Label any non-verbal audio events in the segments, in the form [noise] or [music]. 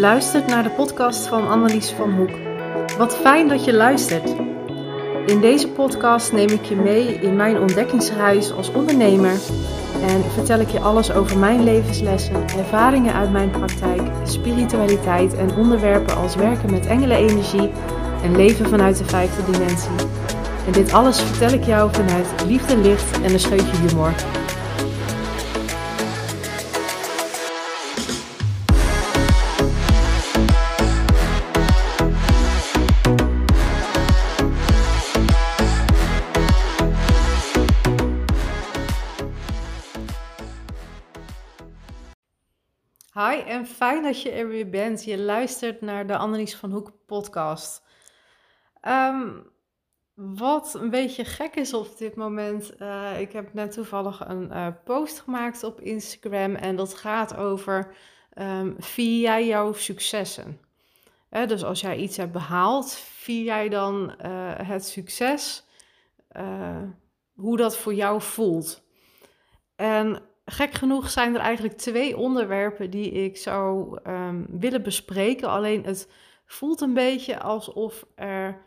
luistert naar de podcast van Annelies van Hoek. Wat fijn dat je luistert. In deze podcast neem ik je mee in mijn ontdekkingsreis als ondernemer en vertel ik je alles over mijn levenslessen, ervaringen uit mijn praktijk, spiritualiteit en onderwerpen als werken met engelenenergie en leven vanuit de vijfde dimensie. En dit alles vertel ik jou vanuit liefde, licht en een scheutje humor. En fijn dat je er weer bent. Je luistert naar de Annelies van Hoek podcast. Ehm, wat een beetje gek is op dit moment. Uh, ik heb net toevallig een uh, post gemaakt op Instagram en dat gaat over um, vier jij jouw successen. Dus als jij iets hebt behaald, vier jij dan eh, het succes, hoe dat voor jou voelt. En gek genoeg zijn er eigenlijk twee onderwerpen die ik zou um, willen bespreken. Alleen het voelt een beetje alsof er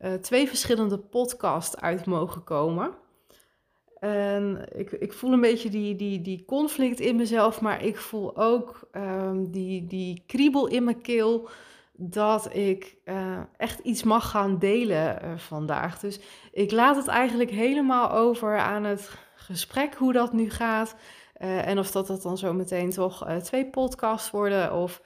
uh, twee verschillende podcasts uit mogen komen. En ik, ik voel een beetje die, die, die conflict in mezelf, maar ik voel ook um, die, die kriebel in mijn keel dat ik uh, echt iets mag gaan delen uh, vandaag. Dus ik laat het eigenlijk helemaal over aan het gesprek, hoe dat nu gaat. Uh, en of dat, dat dan zo meteen toch twee podcasts worden of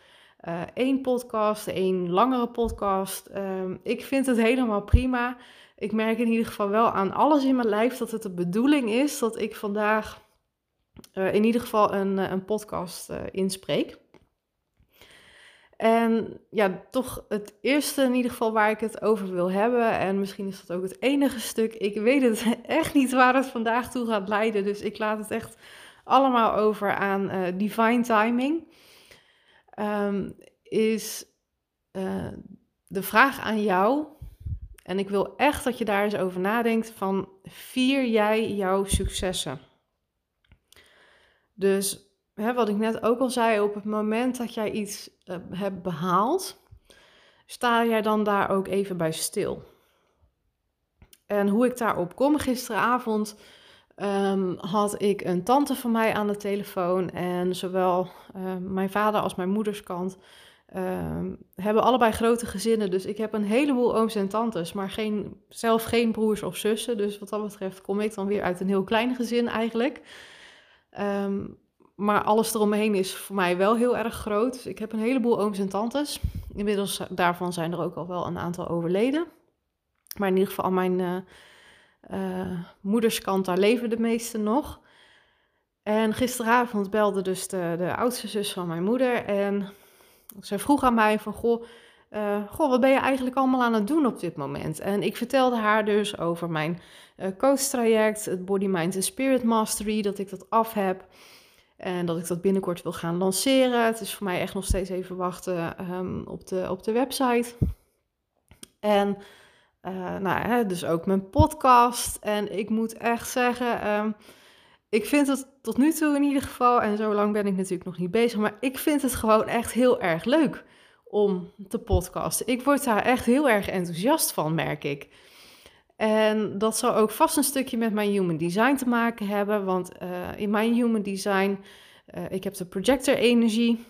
uh, één podcast, één langere podcast. Um, ik vind het helemaal prima. Ik merk in ieder geval wel aan alles in mijn lijf dat het de bedoeling is dat ik vandaag in ieder geval een, een podcast inspreek. En ja, toch het eerste in ieder geval waar ik het over wil hebben. En misschien is dat ook het enige stuk. Ik weet het [laughs] echt niet waar het vandaag toe gaat leiden. Dus ik laat het echt allemaal over aan uh, divine timing um, is uh, de vraag aan jou. En ik wil echt dat je daar eens over nadenkt van vier jij jouw successen? Dus hè, wat ik net ook al zei, op het moment dat jij iets uh, hebt behaald, sta jij dan daar ook even bij stil. En hoe ik daarop kom, gisteravond um, had ik een tante van mij aan de telefoon. En zowel uh, mijn vader als mijn moeders kant uh, hebben allebei grote gezinnen. Dus ik heb een heleboel ooms en tantes, maar geen, zelf geen broers of zussen. Dus wat dat betreft kom ik dan weer uit een heel klein gezin eigenlijk. Maar alles eromheen is voor mij wel heel erg groot. Dus ik heb een heleboel ooms en tantes. Inmiddels daarvan zijn er ook al wel een aantal overleden. Maar in ieder geval mijn... Uh, uh, moederskant, daar leven de meesten nog. En gisteravond belde dus de, de oudste zus van mijn moeder. En zij vroeg aan mij van, goh, uh, goh, wat ben je eigenlijk allemaal aan het doen op dit moment? En ik vertelde haar dus over mijn uh, coach-traject, het Body, Mind en Spirit Mastery, dat ik dat af heb. En dat ik dat binnenkort wil gaan lanceren. Het is voor mij echt nog steeds even wachten um, op, de, op de website. En uh, nou, dus ook mijn podcast. En ik moet echt zeggen, um, ik vind het tot nu toe in ieder geval, en zo lang ben ik natuurlijk nog niet bezig, maar ik vind het gewoon echt heel erg leuk om te podcasten. Ik word daar echt heel erg enthousiast van, merk ik. En dat zal ook vast een stukje met mijn human design te maken hebben, want uh, in mijn human design, uh, ik heb de projector energie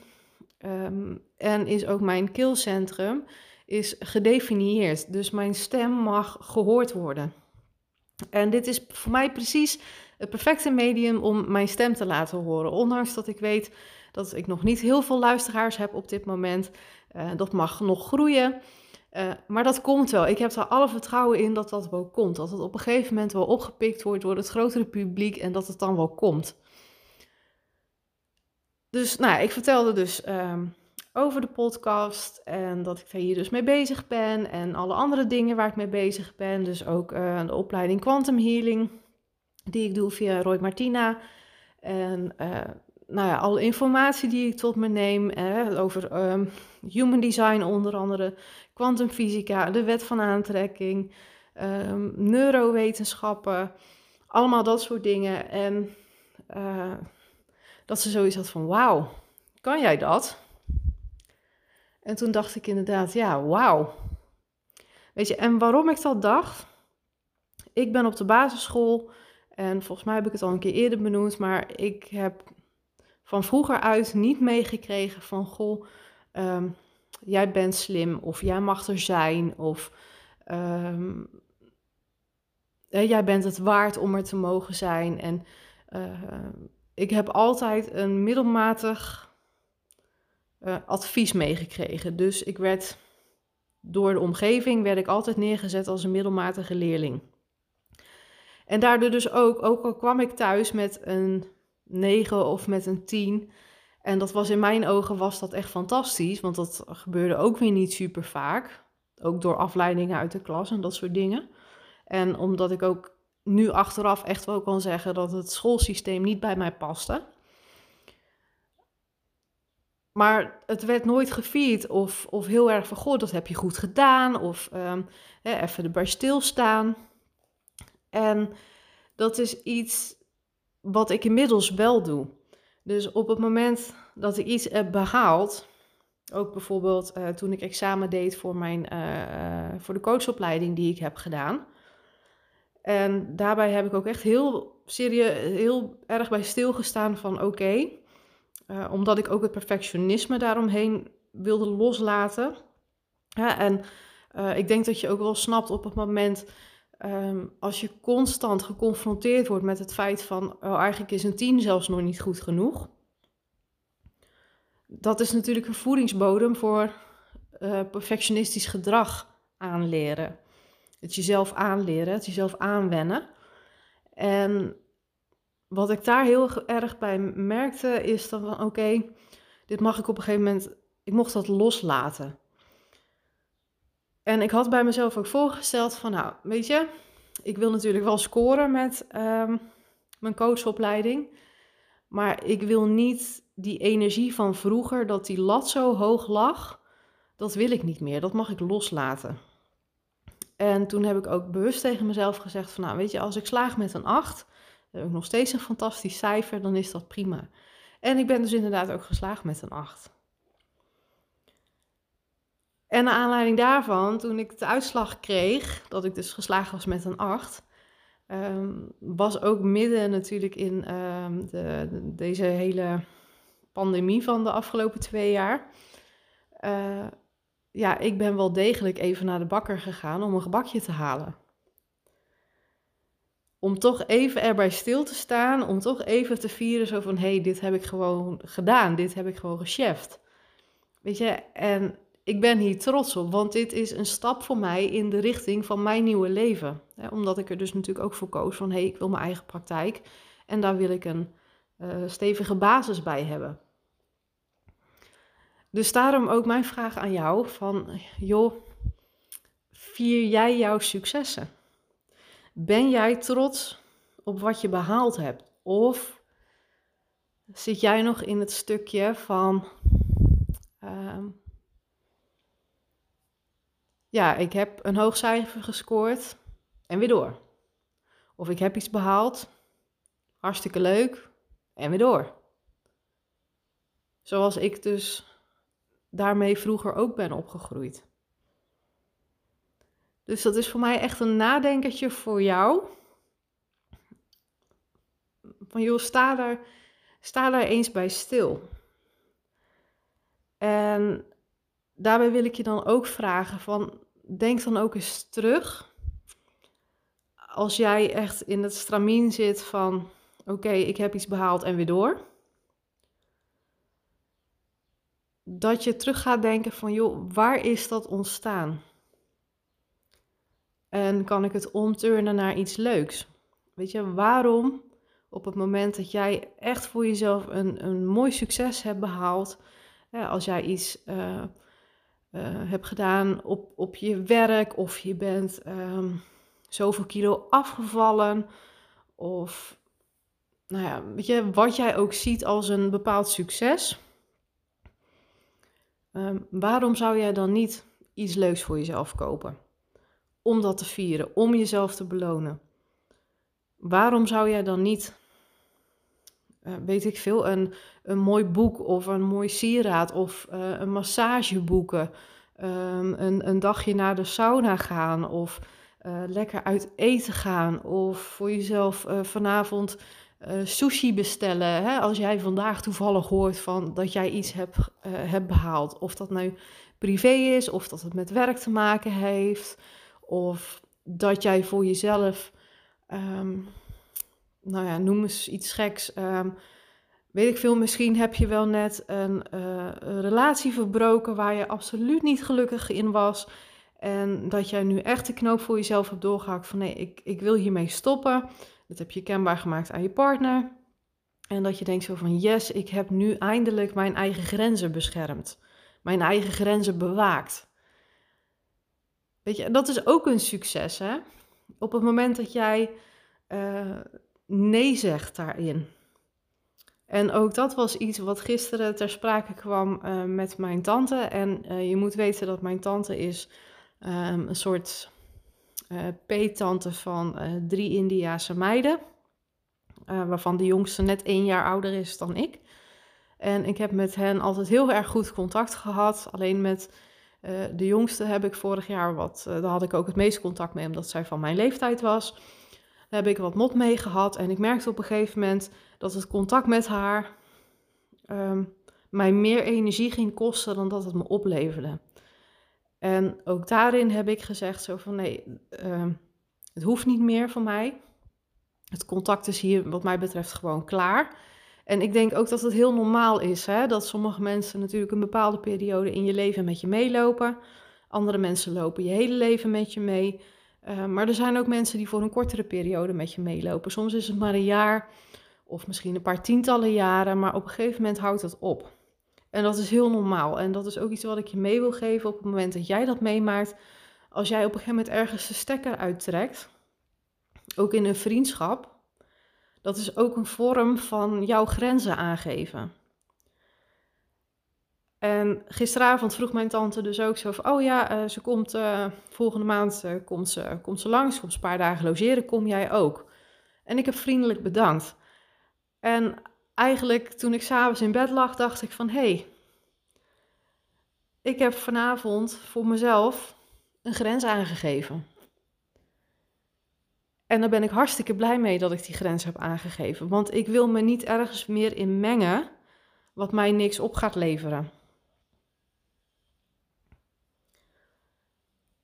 um, en is ook mijn keelcentrum is gedefinieerd. Dus mijn stem mag gehoord worden. En dit is voor mij precies het perfecte medium om mijn stem te laten horen. Ondanks dat ik weet dat ik nog niet heel veel luisteraars heb op dit moment. Uh, dat mag nog groeien. Uh, maar dat komt wel. Ik heb er alle vertrouwen in dat dat wel komt. Dat het op een gegeven moment wel opgepikt wordt door het grotere publiek en dat het dan wel komt. Dus nou, ik vertelde dus uh, over de podcast en dat ik daar hier dus mee bezig ben en alle andere dingen waar ik mee bezig ben. Dus ook uh, de opleiding Quantum Healing die ik doe via Roy Martina en uh, nou ja, alle informatie die ik tot me neem eh, over um, human design onder andere, kwantumfysica, de wet van aantrekking, um, neurowetenschappen, allemaal dat soort dingen. En uh, dat ze zoiets had van, wauw, kan jij dat? En toen dacht ik inderdaad, ja, wauw. Weet je, en waarom ik dat dacht? Ik ben op de basisschool en volgens mij heb ik het al een keer eerder benoemd, maar ik heb van vroeger uit niet meegekregen van, goh, ehm, jij bent slim of jij mag er zijn of ehm, jij bent het waard om er te mogen zijn. En uh, ik heb altijd een middelmatig uh, advies meegekregen. Dus ik werd door de omgeving werd ik altijd neergezet als een middelmatige leerling. En daardoor dus ook, ook al kwam ik thuis met een 9 of met een 10. En dat was in mijn ogen was dat echt fantastisch, want dat gebeurde ook weer niet super vaak. Ook door afleidingen uit de klas en dat soort dingen. En omdat ik ook nu achteraf echt wel kan zeggen dat het schoolsysteem niet bij mij paste. Maar het werd nooit gevierd of, of heel erg van, goh, dat heb je goed gedaan. Of hè, even erbij stilstaan. En dat is iets wat ik inmiddels wel doe. Dus op het moment dat ik iets heb behaald, ook bijvoorbeeld uh, toen ik examen deed voor, mijn, uh, voor de coachopleiding die ik heb gedaan. En daarbij heb ik ook echt heel serieus, heel erg bij stilgestaan van oké, uh, omdat ik ook het perfectionisme daaromheen wilde loslaten. En ik denk dat je ook wel snapt op het moment um, als je constant geconfronteerd wordt met het feit van oh, eigenlijk is een 10 zelfs nog niet goed genoeg. Dat is natuurlijk een voedingsbodem voor uh, perfectionistisch gedrag aanleren. Het jezelf aanleren, het jezelf aanwennen. En wat ik daar heel erg bij merkte, is dan van oké, dit mag ik op een gegeven moment, ik mocht dat loslaten. En ik had bij mezelf ook voorgesteld van, nou, weet je, ik wil natuurlijk wel scoren met um, mijn coachopleiding. Maar ik wil niet die energie van vroeger, dat die lat zo hoog lag, dat wil ik niet meer. Dat mag ik loslaten. En toen heb ik ook bewust tegen mezelf gezegd van, nou weet je, als ik slaag met een 8, heb ik nog steeds een fantastisch cijfer, dan is dat prima. En ik ben dus inderdaad ook geslaagd met een 8. En naar aanleiding daarvan, toen ik de uitslag kreeg, dat ik dus geslaagd was met een 8, ehm, was ook midden natuurlijk in ehm, de, deze hele pandemie van de afgelopen twee jaar. Uh, ja, ik ben wel degelijk even naar de bakker gegaan om een gebakje te halen. Om toch even erbij stil te staan, om toch even te vieren zo van, hé, hey, dit heb ik gewoon gedaan, dit heb ik gewoon gecheft. Weet je, en ik ben hier trots op, want dit is een stap voor mij in de richting van mijn nieuwe leven. omdat ik er dus natuurlijk ook voor koos van, hé, hey, ik wil mijn eigen praktijk en daar wil ik een uh, stevige basis bij hebben. Dus daarom ook mijn vraag aan jou van, joh, vier jij jouw successen? Ben jij trots op wat je behaald hebt? Of zit jij nog in het stukje van... Uh, ja, ik heb een hoog cijfer gescoord en weer door. Of ik heb iets behaald, hartstikke leuk en weer door. Zoals ik dus daarmee vroeger ook ben opgegroeid. Dus dat is voor mij echt een nadenkertje voor jou. Van joh, sta daar, sta daar eens bij stil. En daarbij wil ik je dan ook vragen van denk dan ook eens terug. Als jij echt in het stramien zit van oké, ik heb iets behaald en weer door. Dat je terug gaat denken van joh, waar is dat ontstaan? En kan ik het omturnen naar iets leuks? Weet je, waarom op het moment dat jij echt voor jezelf een, een mooi succes hebt behaald, als jij iets uh, uh, hebt gedaan op, op je werk, of je bent um, zoveel kilo afgevallen, of nou ja, weet je, wat jij ook ziet als een bepaald succes. Um, waarom zou jij dan niet iets leuks voor jezelf kopen? Om dat te vieren, om jezelf te belonen. Waarom zou jij dan niet uh, weet ik veel, een, een mooi boek of een mooi sieraad of uh, een massage boeken. Um, een, een dagje naar de sauna gaan of uh, lekker uit eten gaan of voor jezelf vanavond sushi bestellen. Hè? Als jij vandaag toevallig hoort van dat jij iets hebt, hebt behaald. Of dat nu privé is of dat het met werk te maken heeft. Of dat jij voor jezelf, um, nou ja, noem eens iets geks. Um, weet ik veel, misschien heb je wel net een, uh, een, relatie verbroken waar je absoluut niet gelukkig in was. En dat jij nu echt de knoop voor jezelf hebt doorgehakt van nee, ik, ik wil hiermee stoppen. Dat heb je kenbaar gemaakt aan je partner. En dat je denkt zo van yes, ik heb nu eindelijk mijn eigen grenzen beschermd. Mijn eigen grenzen bewaakt. Weet je, dat is ook een succes, hè? Op het moment dat jij uh, nee zegt daarin. En ook dat was iets wat gisteren ter sprake kwam uh, met mijn tante. En uh, je moet weten dat mijn tante is um, een soort peettante van drie Indiase meiden. waarvan de jongste net één jaar ouder is dan ik. En ik heb met hen altijd heel erg goed contact gehad. Alleen met uh, de jongste heb ik vorig jaar wat, uh, daar had ik ook het meeste contact mee, omdat zij van mijn leeftijd was. Daar heb ik wat mot mee gehad en ik merkte op een gegeven moment dat het contact met haar um, mij meer energie ging kosten dan dat het me opleverde. En ook daarin heb ik gezegd zo van nee, uh, het hoeft niet meer van mij. Het contact is hier wat mij betreft gewoon klaar. En ik denk ook dat het heel normaal is hè, dat sommige mensen natuurlijk een bepaalde periode in je leven met je meelopen. Andere mensen lopen je hele leven met je mee. Uh, maar er zijn ook mensen die voor een kortere periode met je meelopen. Soms is het maar een jaar of misschien een paar tientallen jaren, maar op een gegeven moment houdt het op. En dat is heel normaal. En dat is ook iets wat ik je mee wil geven op het moment dat jij dat meemaakt. Als jij op een gegeven moment ergens de stekker uittrekt, ook in een vriendschap, dat is ook een vorm van jouw grenzen aangeven. En gisteravond vroeg mijn tante dus ook zo van, oh ja, uh, ze komt uh, volgende maand uh, komt ze, komt ze langs, komt ze een paar dagen logeren, kom jij ook? En ik heb vriendelijk bedankt. En eigenlijk toen ik s'avonds in bed lag, dacht ik van, hé, hey, ik heb vanavond voor mezelf een grens aangegeven. En daar ben ik hartstikke blij mee dat ik die grens heb aangegeven. Want ik wil me niet ergens meer in mengen wat mij niks op gaat leveren.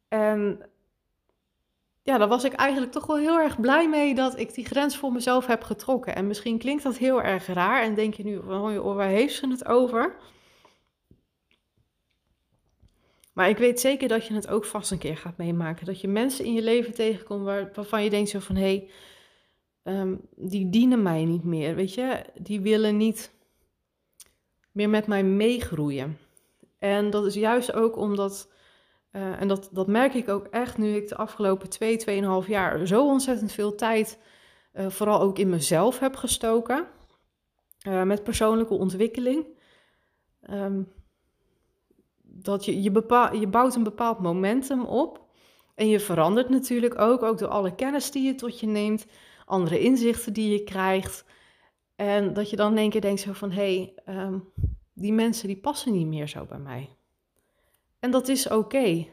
En ja, daar was ik eigenlijk toch wel heel erg blij mee dat ik die grens voor mezelf heb getrokken. En misschien klinkt dat heel erg raar en denk je nu, oh, waar heeft ze het over? Maar ik weet zeker dat je het ook vast een keer gaat meemaken. Dat je mensen in je leven tegenkomt waar, waarvan je denkt zo van... hé, hey, um, die dienen mij niet meer, weet je. Die willen niet meer met mij meegroeien. En dat is juist ook omdat... Uh, en dat, dat merk ik ook echt nu ik de afgelopen twee, tweeënhalf jaar zo ontzettend veel tijd... Uh, vooral ook in mezelf heb gestoken. Uh, met persoonlijke ontwikkeling. Um, dat je, je, bepaal, je bouwt een bepaald momentum op. En je verandert natuurlijk ook, ook door alle kennis die je tot je neemt, andere inzichten die je krijgt. En dat je dan in één keer denkt zo van, hé, hey, um, die mensen die passen niet meer zo bij mij. En dat is oké.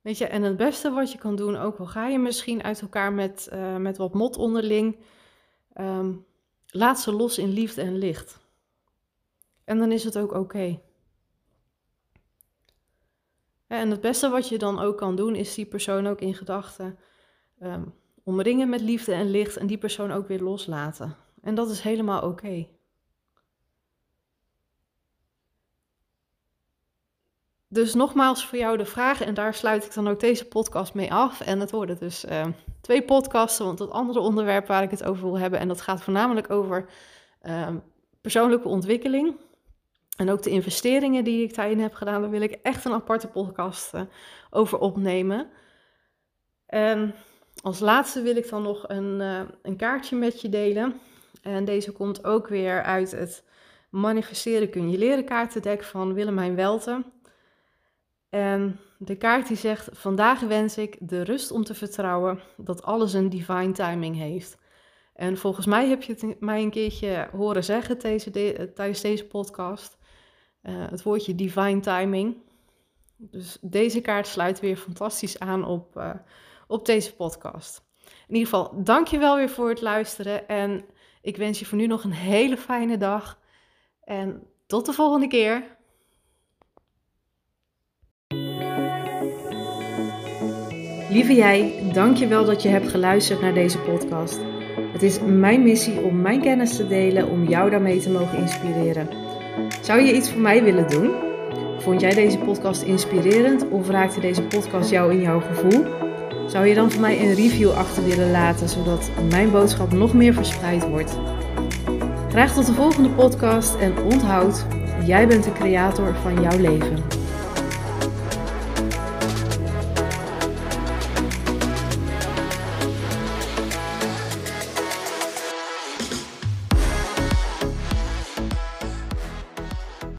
Weet je, en het beste wat je kan doen, ook al ga je misschien uit elkaar met, uh, met wat mot onderling, um, laat ze los in liefde en licht. En dan is het ook oké. En het beste wat je dan ook kan doen, is die persoon ook in gedachten um, omringen met liefde en licht en die persoon ook weer loslaten. En dat is helemaal oké. Dus nogmaals voor jou de vraag, en daar sluit ik dan ook deze podcast mee af. En het worden dus uh, twee podcasten, want het andere onderwerp waar ik het over wil hebben, en dat gaat voornamelijk over uh, persoonlijke ontwikkeling. En ook de investeringen die ik daarin heb gedaan, daar wil ik echt een aparte podcast uh, over opnemen. En als laatste wil ik dan nog een, uh, een kaartje met je delen. En deze komt ook weer uit het Manifesteren kun je leren kaartendek van Willemijn Welten. En de kaart die zegt: Vandaag wens ik de rust om te vertrouwen dat alles een divine timing heeft. En volgens mij heb je het mij een keertje horen zeggen tijdens deze podcast. Uh, het woordje divine timing. Dus deze kaart sluit weer fantastisch aan op, uh, op deze podcast. In ieder geval, dank je wel weer voor het luisteren. En ik wens je voor nu nog een hele fijne dag. En tot de volgende keer. Lieve jij, dank je wel dat je hebt geluisterd naar deze podcast. Het is mijn missie om mijn kennis te delen om jou daarmee te mogen inspireren. Zou je iets voor mij willen doen? Vond jij deze podcast inspirerend of raakte deze podcast jou in jouw gevoel? Zou je dan voor mij een review achter willen laten, zodat mijn boodschap nog meer verspreid wordt? Graag tot de volgende podcast en onthoud, jij bent de creator van jouw leven.